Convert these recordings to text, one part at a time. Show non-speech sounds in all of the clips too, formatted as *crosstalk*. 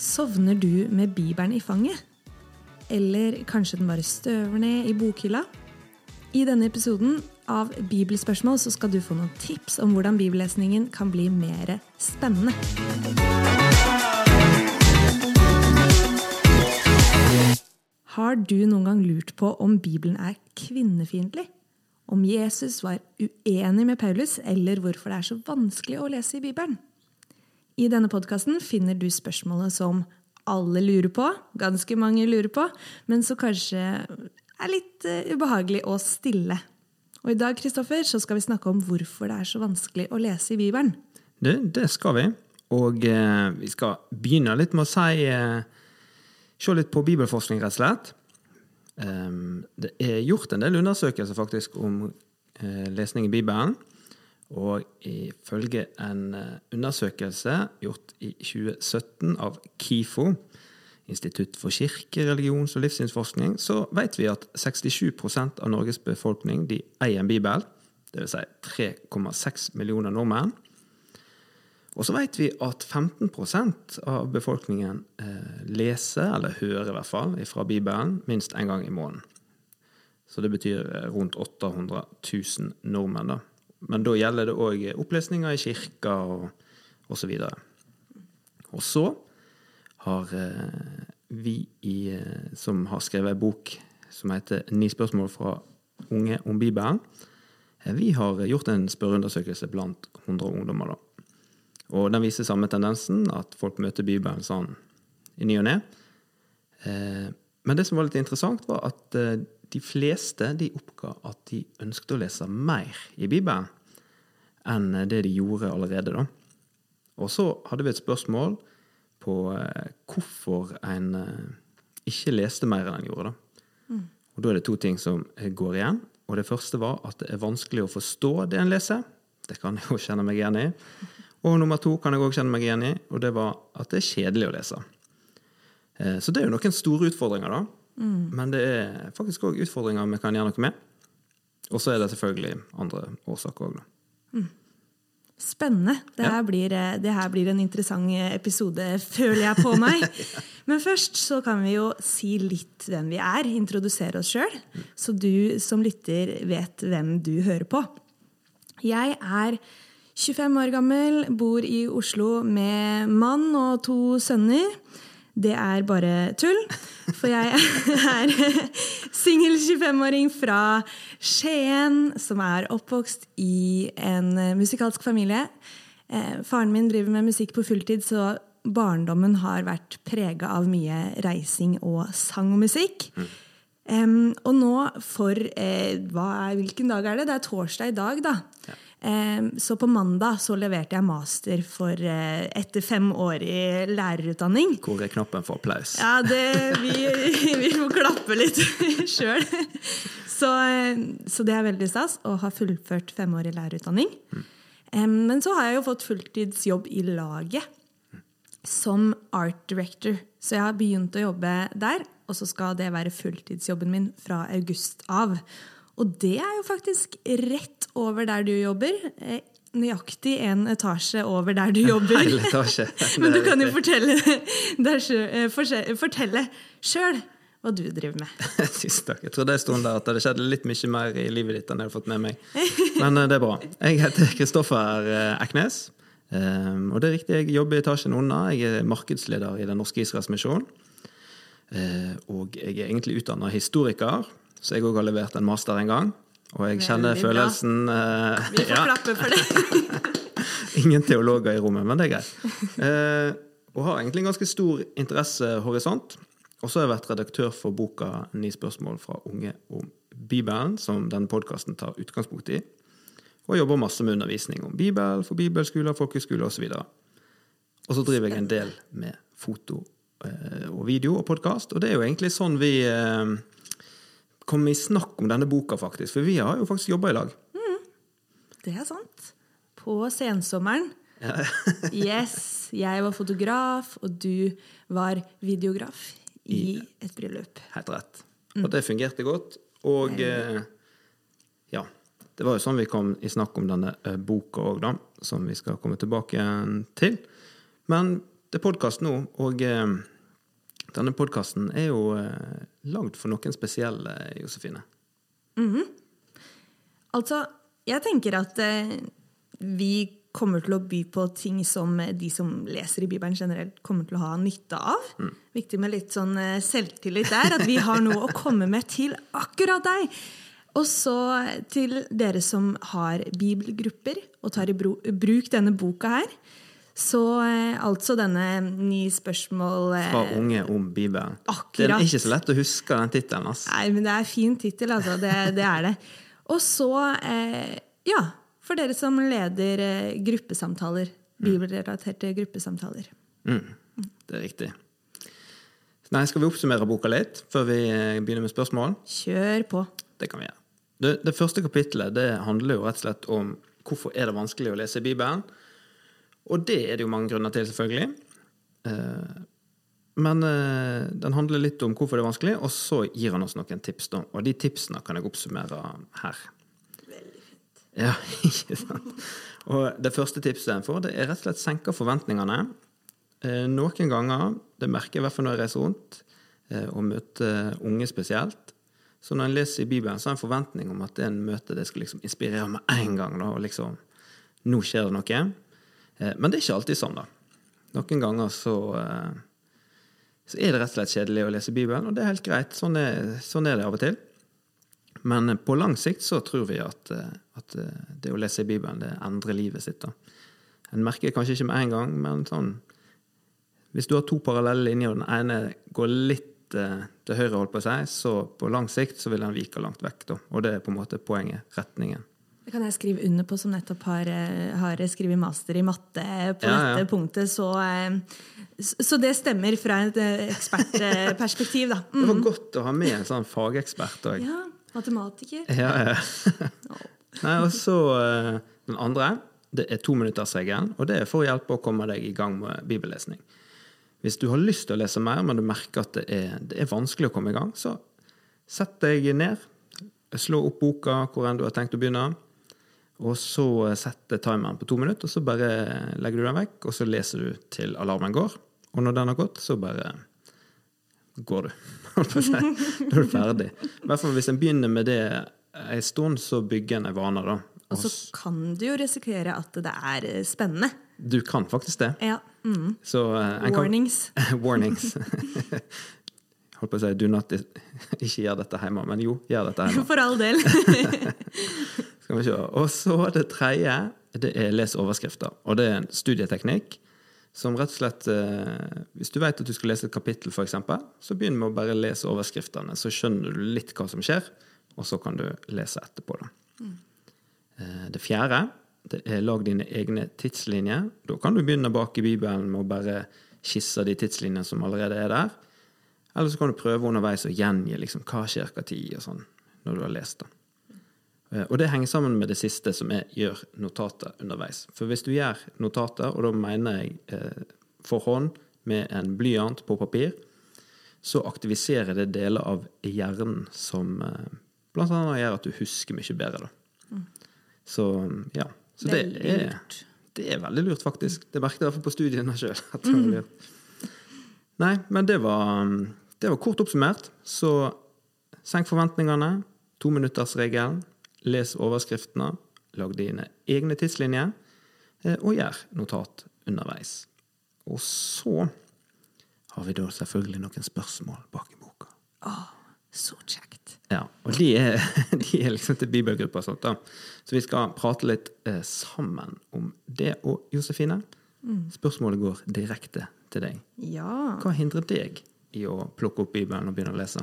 Sovner du med Bibelen i fanget? Eller kanskje den bare støver ned i bokhylla? I denne episoden av Bibelspørsmål så skal du få noen tips om hvordan bibellesningen kan bli mer spennende. Har du noen gang lurt på om Bibelen er kvinnefiendtlig? Om Jesus var uenig med Paulus, eller hvorfor det er så vanskelig å lese i Bibelen? I denne podkasten finner du spørsmålet som alle lurer på, ganske mange lurer på, men som kanskje er litt eh, ubehagelig å stille. Og I dag Kristoffer, så skal vi snakke om hvorfor det er så vanskelig å lese i Bibelen. Det, det skal vi. Og eh, vi skal begynne litt med å si eh, Se litt på bibelforskning, rett og slett. Um, det er gjort en del undersøkelser faktisk om eh, lesning i Bibelen. Og ifølge en eh, undersøkelse gjort i 2017 av KIFO, Institutt for kirke-, religions- og livssynsforskning, så vet vi at 67% av Norges befolkning de eier en bibel. Dvs. Si 3,6 millioner nordmenn. Og så vet vi at 15% av befolkningen eh, leser, eller hører i hvert fall, fra Bibelen minst én gang i måneden. Så det betyr eh, rundt 800 000 nordmenn. da. Men da gjelder det òg opplesninger i kirka og osv. Og, og så har eh, vi i, eh, som har skrevet en bok som heter 'Ni spørsmål fra unge om Bibelen', eh, vi har gjort en spørreundersøkelse blant 100 ungdommer. da. Og den viser samme tendensen, at folk møter Bibelen sånn i ny og ne. Men det som var litt interessant, var at de fleste de oppga at de ønsket å lese mer i Bibelen enn det de gjorde allerede. da. Og så hadde vi et spørsmål på eh, hvorfor en ikke leste mer enn en gjorde. da. Mm. Og Da er det to ting som går igjen. Og Det første var at det er vanskelig å forstå det en leser. Det kan jeg jo kjenne meg igjen i. Og nummer to kan jeg òg kjenne meg igjen i, og det var at det er kjedelig å lese. Så det er jo noen store utfordringer, da. Mm. Men det er faktisk òg utfordringer vi kan gjøre noe med. Og så er det selvfølgelig andre årsaker òg. Mm. Spennende. Det her, ja. blir, det her, blir, en interessant episode, føler jeg på meg. *laughs* Men først så kan vi jo si litt hvem vi er, introdusere oss sjøl, så du som lytter vet hvem du hører på. Jeg er 25 år gammel, bor i Oslo med mann og to sønner. Det er bare tull, for jeg er singel 25-åring fra Skien som er oppvokst i en musikalsk familie. Eh, faren min driver med musikk på fulltid, så barndommen har vært prega av mye reising og sang og musikk. Mm. Um, og nå for eh, er, Hvilken dag er det? Det er torsdag i dag, da. Ja. Så på mandag så leverte jeg master for eh, etter fem år i lærerutdanning. Hvor er knappen for applaus? Ja, det, vi, vi må klappe litt *laughs* sjøl. Så, så, det er veldig stas å ha fullført fem år i lærerutdanning. Mm. Men så har jeg jo fått fulltidsjobb i laget som art director. Så jeg har begynt å jobbe der, og så skal det være fulltidsjobben min fra august av. Og det er jo faktisk rett over der du jobber. Eh, nøyaktig en etasje over der du *laughs* jobber. *laughs* Men du kan jo fortelle, eh, fortelle sjøl hva du driver med. *laughs* Tusen takk. Jeg trodde en stund der at det skjedde litt mye mer i livet ditt enn jeg har fått med meg. Men eh, det er bra. Jeg heter Kristoffer Eknes. Og det er riktig, jeg jobber i etasjen under. Jeg er markedsleder i Den norske Israels misjon. Og jeg er egentlig utdanna historiker. Så jeg òg har levert en master en gang. Og jeg kjenner Veldig følelsen uh, Vi får *laughs* ja. klappe for det. *laughs* Ingen teologer i rommet, men det er greit. Uh, og har egentlig en ganske stor interessehorisont. Og så har jeg vært redaktør for boka 'Ni spørsmål fra unge om Bibelen', som denne podkasten tar utgangspunkt i. Og jobber masse med undervisning om Bibel for bibelskoler, folkeskoler osv. Og så driver jeg en del med foto uh, og video og podkast. Og det er jo egentlig sånn vi komme i snakk om denne boka, faktisk. For vi har jo faktisk jobba i lag. Mm, det er sant. På sensommeren. *laughs* yes. Jeg var fotograf, og du var videograf i, I et bryllup. Helt rett. Og mm. det fungerte godt. Og eh, ja. Det var jo sånn vi kom i snakk om denne eh, boka òg, da. Som vi skal komme tilbake til. Men det er podkast nå, og eh, denne podkasten er jo eh, lagd for noen spesielle, Josefine. Altså, jeg tenker at eh, vi kommer til å by på ting som eh, de som leser i Bibelen generelt, kommer til å ha nytte av. Viktig med litt sånn eh, selvtillit der, at vi har noe å komme med til akkurat deg. Og så til dere som har bibelgrupper og tar i bruk denne boka her. Så eh, altså denne nye spørsmål eh, Fra unge om Bibelen. Akkurat. Det er ikke så lett å huske den tittelen. Altså. Nei, men det er fin tittel, altså. Det, det er det. Og så, eh, ja, for dere som leder eh, gruppesamtaler. Bibelrelaterte gruppesamtaler. Mm, det er riktig. Nei, Skal vi oppsummere boka litt før vi eh, begynner med spørsmål? Kjør på. Det kan vi gjøre. Det, det første kapittelet det handler jo rett og slett om hvorfor er det vanskelig å lese Bibelen. Og det er det jo mange grunner til, selvfølgelig. Eh, men eh, den handler litt om hvorfor det er vanskelig, og så gir han oss noen tips. Da. Og de tipsene kan jeg oppsummere her. Veldig fint. Ja, *laughs* ikke sant? Og det første tipset jeg får, det er rett og slett senke forventningene. Eh, noen ganger, det merker jeg i hvert fall når jeg reiser rundt eh, og møter unge spesielt, så når en leser i Bibelen, så har en forventning om at det er en møte det skal liksom inspirere med en gang. Da, og liksom, nå skjer det noe. Eh, men det er ikke alltid sånn, da. Noen ganger så, eh, så er det rett og slett kjedelig å lese Bibelen, og det er helt greit. Sånn er, sånn er det av og til. Men på lang sikt så tror vi at, eh, at eh, det å lese Bibelen, det endrer livet sitt. da. En merker kanskje ikke med en gang, men sånn Hvis du har to parallelle linjer, og den ene går litt eh, til høyre, holdt på å si, så på lang sikt så vil den vike langt vekk. da. Og det er på en måte poenget. Retningen. Det kan jeg skrive under på, som nettopp har, eh, har skrevet master i matte på Ja, ja. dette punktet. Så, eh, så det stemmer fra et eh, ekspertperspektiv, da. *laughs* Det Mm. var godt å ha med en sånn fagekspert òg. Ja, matematiker. Ja, ja. *laughs* Nei, og så den andre. Det er tominuttersregelen, og det er for å hjelpe å komme deg i gang med bibellesning. Hvis du har lyst til å lese mer, men du merker at det er, det er vanskelig å komme i gang, så sett deg ned, slå opp boka hvor enn du har tenkt å begynne, og så setter timeren på to minutter, og så bare legger du den vekk, og så leser du til alarmen går. Og når den har gått, så bare går du. *laughs* Da er du ferdig. I hvert fall hvis en begynner med det en stund, så bygger en en vane, da. Og så kan du jo risikere at det er eh, spennende. Du kan faktisk det. Ja. Mm. Så eh, en kan- Warnings. *laughs* Warnings. *laughs* Holdt på å si do not ikke gjør dette hjemme, men jo, gjør dette hjemme. For all del. Skal vi se. Og så det tredje, det er les overskrifter. Og det er en studieteknikk som rett og slett eh, Hvis du vet at du skal lese et kapittel, f.eks., så begynn med å bare lese overskriftene, så skjønner du litt hva som skjer, og så kan du lese etterpå. Eh, Det fjerde det er lag dine egne tidslinjer. Da kan du begynne bak i Bibelen med å bare skisse de tidslinjene som allerede er der. Eller så kan du prøve underveis å gjengi liksom, hva skjer hva tid, og sånn, når du har lest det. Eh, Og det henger sammen med det siste, som er gjør notater underveis. For hvis du gjør notater, og da mener jeg eh, for hånd med en blyant på papir, så aktiviserer det deler av hjernen som eh, blant annet gjør at du husker mye bedre. Da. Så ja. Så det er, det er veldig lurt, faktisk. Det merket jeg i hvert fall på studiene sjøl. Nei, men det var, det var kort oppsummert. Så senk forventningene. Tominuttersregelen. Les overskriftene. Lag dine egne tidslinjer. eh, Og gjør notat underveis. Og så har vi da selvfølgelig noen spørsmål bak i boka. Så kjekt. Ja, og de er, *laughs* de er liksom til bibelgruppa. sånt. da. Så vi skal prate litt eh, sammen om det. Og Josefine, spørsmålet går direkte til deg. Ja. Hva hindrer deg i å plukke opp Bibelen og begynne å lese?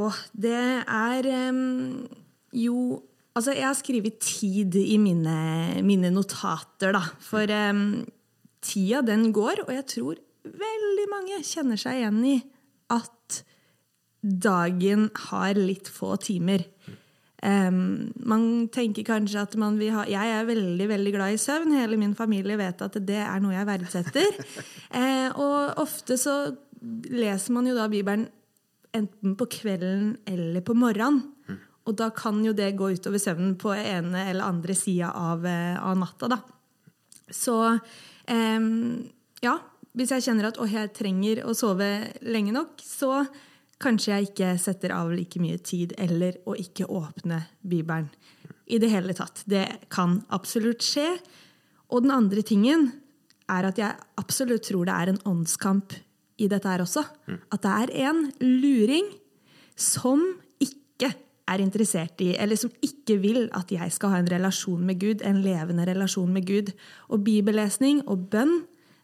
Og det er em, jo Altså, jeg har skrevet tid i mine, mine notater, da. For um, tida, den går, og jeg tror veldig mange kjenner seg igjen i at dagen har litt få timer. Um, man tenker kanskje at man vil ha Jeg er veldig veldig glad i søvn. Hele min familie vet at det er noe jeg verdsetter. uh, *laughs* og ofte så leser man jo da Bibelen enten på kvelden eller på morgenen. Og da kan jo det gå utover søvnen på ene eller andre sida av, eh, av natta, da. Så eh, ja, Hvis jeg kjenner at å, jeg trenger å sove lenge nok, så kanskje jeg ikke setter av like mye tid, eller å ikke åpne Bibelen i det hele tatt. Det kan absolutt skje. Og den andre tingen er at jeg absolutt tror det er en åndskamp i dette her også. At det er en luring som ikke er interessert i, eller som ikke vil at jeg skal ha en relasjon med Gud, en levende relasjon med Gud. Og bibellesning og bønn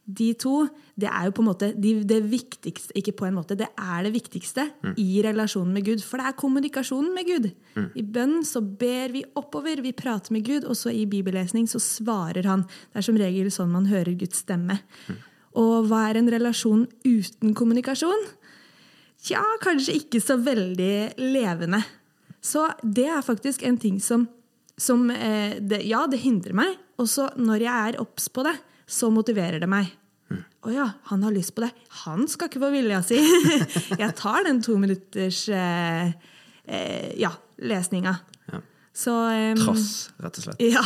de to det er jo på en måte de, det viktigste Ikke på en måte, det er det viktigste mm. i relasjonen med Gud. For det er kommunikasjonen med Gud. Mm. I bønn så ber vi oppover, vi prater med Gud, og så i bibellesning så svarer han. Det er som regel sånn man hører Guds stemme. Mm. Og hva er en relasjon uten kommunikasjon? Tja, kanskje ikke så veldig levende. Så det er faktisk en ting som, som eh, det, Ja, det hindrer meg. Og så når jeg er obs på det, så motiverer det meg. Å mm. oh ja, han har lyst på det. Han skal ikke få vilja si! *laughs* jeg tar den to minutters eh, eh, ja, lesninga. Ja. Så, um, Trass, rett og slett. ja.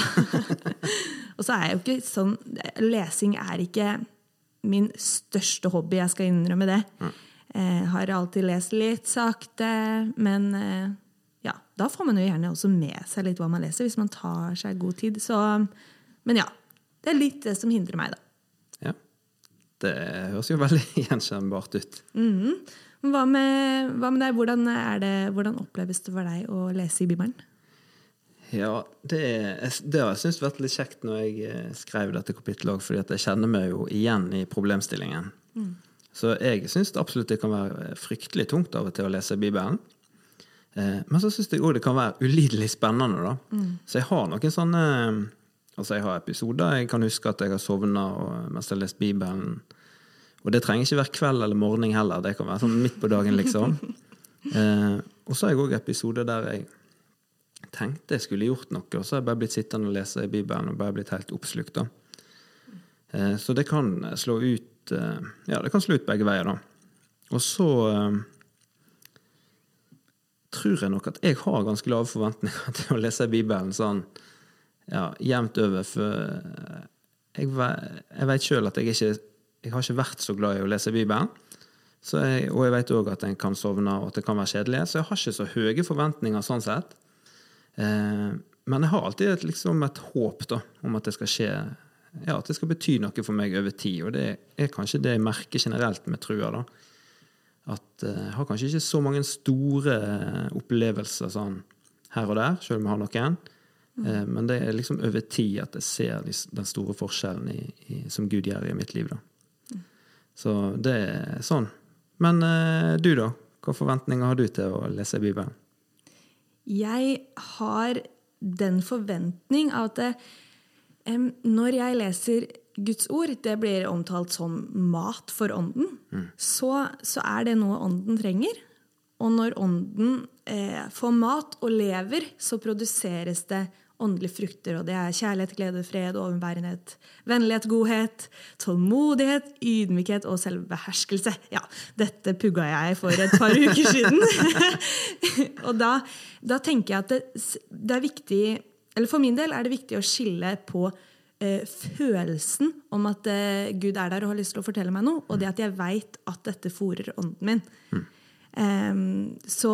*laughs* og så er jeg jo ikke sånn Lesing er ikke min største hobby, jeg skal innrømme det. Mm. Jeg har alltid lest litt sakte, men eh, ja, da får man jo gjerne også med seg litt hva man leser, hvis man tar seg god tid. Så, men ja, det er litt det som hindrer meg, da. Ja. Det høres jo veldig *laughs* gjenkjennbart ut. Mm. Hva, med, hva, med, deg? Hvordan, det, hvordan, oppleves det for deg å lese i Bibelen? Ja, det, det har jeg syntes vært litt kjekt når jeg eh, skrev dette kapittelet òg, fordi jeg kjenner meg jo igjen i problemstillingen. Mm. Så jeg syns absolutt det kan være fryktelig tungt av og til å lese Bibelen. Eh, men så syns jeg òg det kan være ulidelig spennende, da. Mm. Så jeg har noen sånne Altså, jeg har episoder jeg kan huske at jeg har sovna mens jeg har lest Bibelen. Og det trenger ikke være kveld eller morgen heller. Det kan være sånn midt på dagen, liksom. *laughs* Eh, og så har jeg òg episoder der jeg tenkte jeg skulle gjort noe, og så har jeg bare blitt sittende og lese i Bibelen og bare blitt helt oppslukt. da. Eh, så det kan slå ut eh, Ja, det kan slå ut begge veier, da. Og så eh, tror jeg nok at jeg har ganske lave forventninger *laughs* til å lese Bibelen sånn ja, jevnt over. For jeg, jeg vet sjøl at jeg ikke jeg har ikke vært så glad i å lese Bibelen. Jeg, og jeg vet òg at en kan sovne, og at det kan være kjedelig. Så jeg har ikke så høye forventninger sånn sett. Eh, men jeg har alltid et, liksom et håp da, om at det skal skje ja, at det skal bety noe for meg over tid. Og det er kanskje det jeg merker generelt med trua. da. At eh, jeg har kanskje ikke så mange store opplevelser sånn her og der, sjøl om jeg har noen. Mm. Men det er liksom over tid at jeg ser den store forskjellen i, i, som Gud gjør i mitt liv. da. Mm. Så det er sånn. Men eh, du, da? Hva forventninger har du til å lese Bibelen? Jeg har den forventning at um, når jeg leser Guds ord, det blir omtalt som mat for ånden, mm. så, så, er det noe ånden trenger. Og når ånden eh, får mat og lever, så produseres det åndelige frukter. Og det er kjærlighet, glede, fred, overbærenhet, vennlighet, godhet, tålmodighet, ydmykhet og selvbeherskelse. Ja, dette pugga jeg for et par *laughs* uker siden. *laughs* og da, da, tenker jeg at det, det, er viktig Eller for min del er det viktig å skille på eh, følelsen om at eh, Gud er der og har lyst til å fortelle meg noe, og det at jeg veit at dette fòrer ånden min. Mm. Så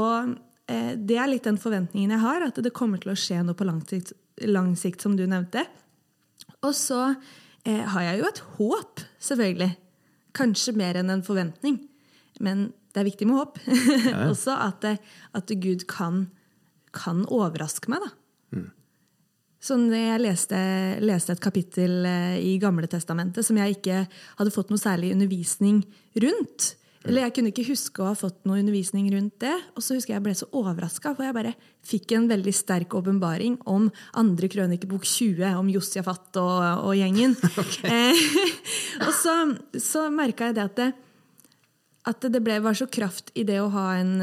Eh, det er litt den forventningen jeg har, at det kommer til å skje noe på lang sikt, lang sikt som du nevnte. Og så eh, har jeg jo et håp, selvfølgelig. Kanskje mer enn en forventning. Men det er viktig med håp. *laughs* Ja. Også at, eh, at, Gud kan, kan, overraske meg, da. Mm. Så jeg leste, leste, et kapittel eh, i Gamle Testamentet som jeg ikke hadde fått noe særlig undervisning rundt, eller jeg kunne ikke huske å ha fått noe undervisning rundt det. Og så husker jeg jeg ble så overraska, for jeg bare fikk en veldig sterk åpenbaring om andre krønikebok 20, om Josjafat og, og gjengen. Okay. *laughs* *laughs* Eh, og så, så merka jeg det at det, at det ble, var så kraft i det å ha en,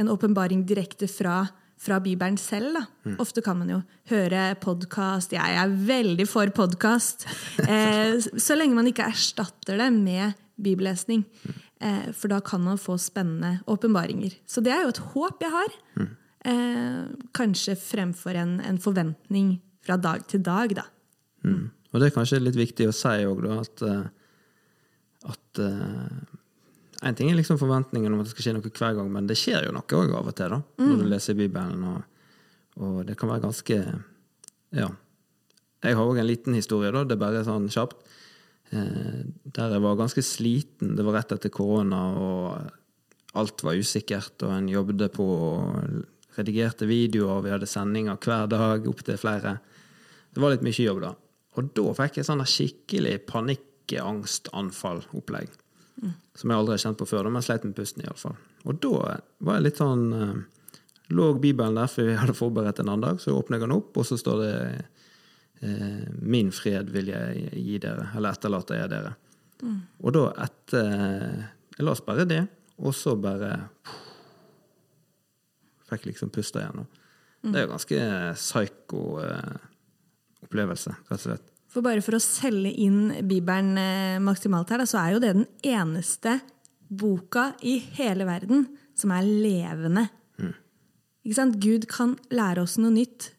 en åpenbaring direkte fra fra Bibelen selv. Mm. Ofte kan man jo høre podkast. Jeg er veldig for podkast. *laughs* Eh, så lenge man ikke erstatter det med bibellesning. Eh, for da kan man få spennende åpenbaringer. Så det er jo et håp jeg har. Eh, kanskje fremfor en, en, forventning fra dag til dag, da. Mm. Og det er kanskje litt viktig å si òg, da, at uh, at En ting er liksom forventningen om at det skal skje noe hver gang, men det skjer jo noe òg av og til, da, når du leser Bibelen. Og, og det kan være ganske Ja. Jeg har òg en liten historie, da. Det er bare sånn kjapt. Eh, der jeg var ganske sliten. Det var rett etter korona, og alt var usikkert. Og en jobbet på og redigerte videoer, vi hadde sendinger hver dag, opptil flere. Det var litt mye jobb, da. Og da fikk jeg sånn skikkelig panikkangstanfall-opplegg. Mm. Som jeg aldri har kjent på før, men sleit med pusten, iallfall. Og da var jeg litt sånn eh, Lå Bibelen der, for vi hadde forberedt en annen dag, så åpner jeg den opp, og så står det eh, 'Min fred vil jeg gi dere', eller 'etterlater jeg dere'. Mm. Og da etter Jeg la oss bare det, og så bare Fikk liksom puste igjen. Mm. Det er jo ganske psyko eh, opplevelse, rett og slett. For bare for å selge inn Bibelen eh, maksimalt her, så er jo det den eneste boka i hele verden som er levende. Mm. Ikke sant? Gud kan lære oss noe nytt.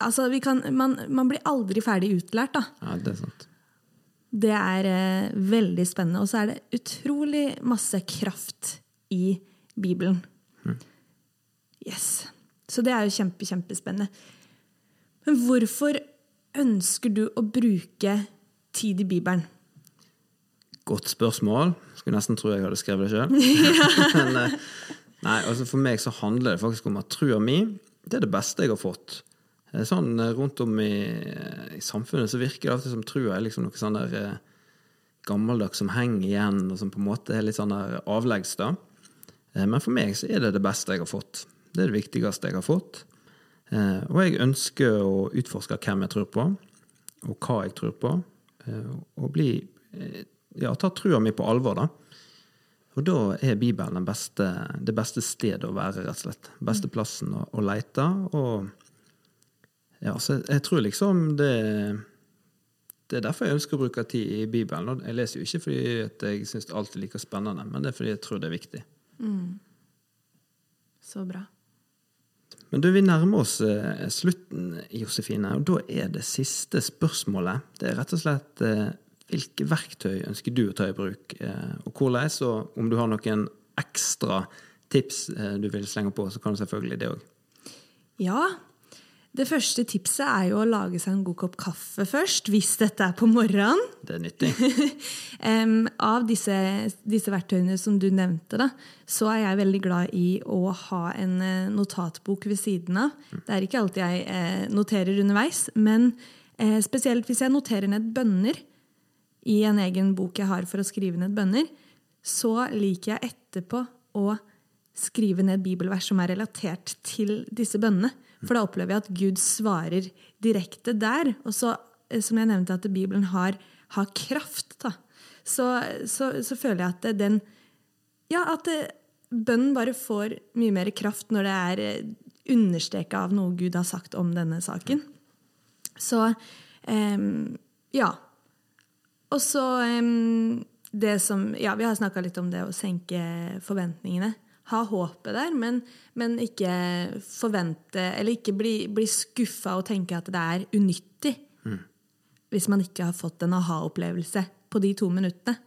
Altså, kan, man, man, blir aldri ferdig utlært, da. Ja, det er sant. Det er eh, veldig spennende. Og så er det utrolig masse kraft i Bibelen. Mm. Yes. Så det er jo kjempe, kjempespennende. Men hvorfor ønsker du å bruke tid i Bibelen? Godt spørsmål. Skulle nesten tro jeg hadde skrevet det sjøl. *laughs* *laughs* Eh, nei, altså for meg så handler det faktisk om at trua mi det er det beste jeg har fått. Sånn eh, Rundt om i, i samfunnet så virker det alltid som trua er liksom noe sånn der eh, gammeldags som henger igjen, og som på en måte er litt sånn der avleggs. da. Men for meg så er det det beste jeg har fått. Det er det viktigste jeg har fått. Eh, og jeg ønsker å utforske hvem jeg tror på, og hva jeg tror på. Eh, og bli eh, Ja, ta trua mi på alvor, da. Og da er Bibelen beste, det beste stedet å være, rett og slett. Beste mm. plassen å, å leite. Og ja, så jeg tror liksom det det er derfor jeg ønsker å bruke tid i Bibelen. Jeg leser jo ikke fordi jeg syns alt er like spennende, men det er fordi jeg tror det er viktig. Mm. Så bra. Men du, vi nærmer oss eh, slutten, Josefine, og da er det siste spørsmålet. Det er rett og slett eh, hvilke verktøy ønsker du å ta i bruk, eh, og hvordan? Og om du har noen ekstra tips du vil slenge på, så kan du selvfølgelig det òg. Ja, det første tipset er jo å lage seg en god kopp kaffe først, hvis dette er på morgenen. Det er nyttig. *laughs* um, av disse, disse, verktøyene som du nevnte, da, så er jeg veldig glad i å ha en eh, notatbok ved siden av. Det er ikke alltid jeg eh, noterer underveis, men eh, spesielt hvis jeg noterer ned bønner i en egen bok jeg har for å skrive ned bønner, så liker jeg etterpå å skrive ned bibelvers som er relatert til disse bønnene. For da opplever jeg at Gud svarer direkte der. Og så, eh, som jeg nevnte, at Bibelen har, har kraft. da. Så, så, så, føler jeg at den Ja, at bønnen bare får mye mer kraft når det er eh, understreka av noe Gud har sagt om denne saken. Så eh, ja. Og så eh, det som Ja, vi har snakka litt om det å senke forventningene ha håpet der, men, men ikke forvente Eller ikke bli, bli skuffa og tenke at det er unyttig. Mm. Hvis man ikke har fått en aha-opplevelse på de to minuttene.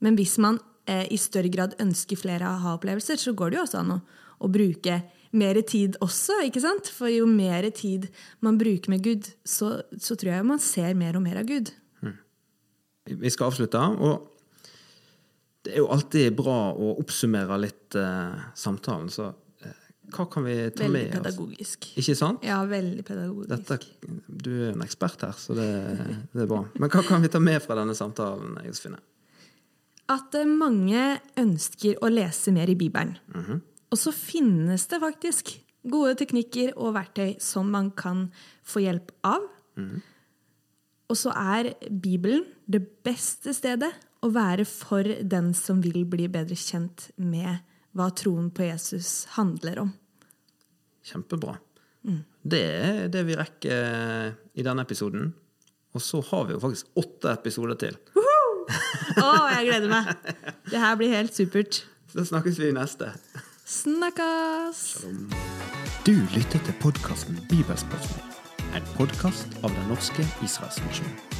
Men hvis man eh, i større grad ønsker flere aha-opplevelser, så går det jo også an å, å, bruke mer tid også. ikke sant? For jo mer tid man bruker med Gud, så, så tror jeg man ser mer og mer av Gud. Mm. Vi skal avslutte. og det er jo alltid bra å oppsummere litt eh, samtalen, så eh, hva kan vi ta veldig med oss? Veldig pedagogisk. Ikke sant? Ja, veldig pedagogisk. Dette, du er en ekspert her, så det, det, er bra. Men hva kan vi ta med fra denne samtalen, Josefine? At eh, mange ønsker å lese mer i Bibelen. Mm -hmm. Og så finnes det faktisk gode teknikker og verktøy som man kan få hjelp av. Mm -hmm. Og så er Bibelen det beste stedet å være for den som vil bli bedre kjent med hva troen på Jesus handler om. Kjempebra. Mm. Det er det vi rekker i denne episoden. Og så har vi jo faktisk åtte episoder til. *laughs* Å, oh, jeg gleder meg! Det her blir helt supert. Så snakkes vi i neste. Snakkes! Du lytter til podkasten Bibelspørsmål. En podkast av Den norske Israelsmisjonen.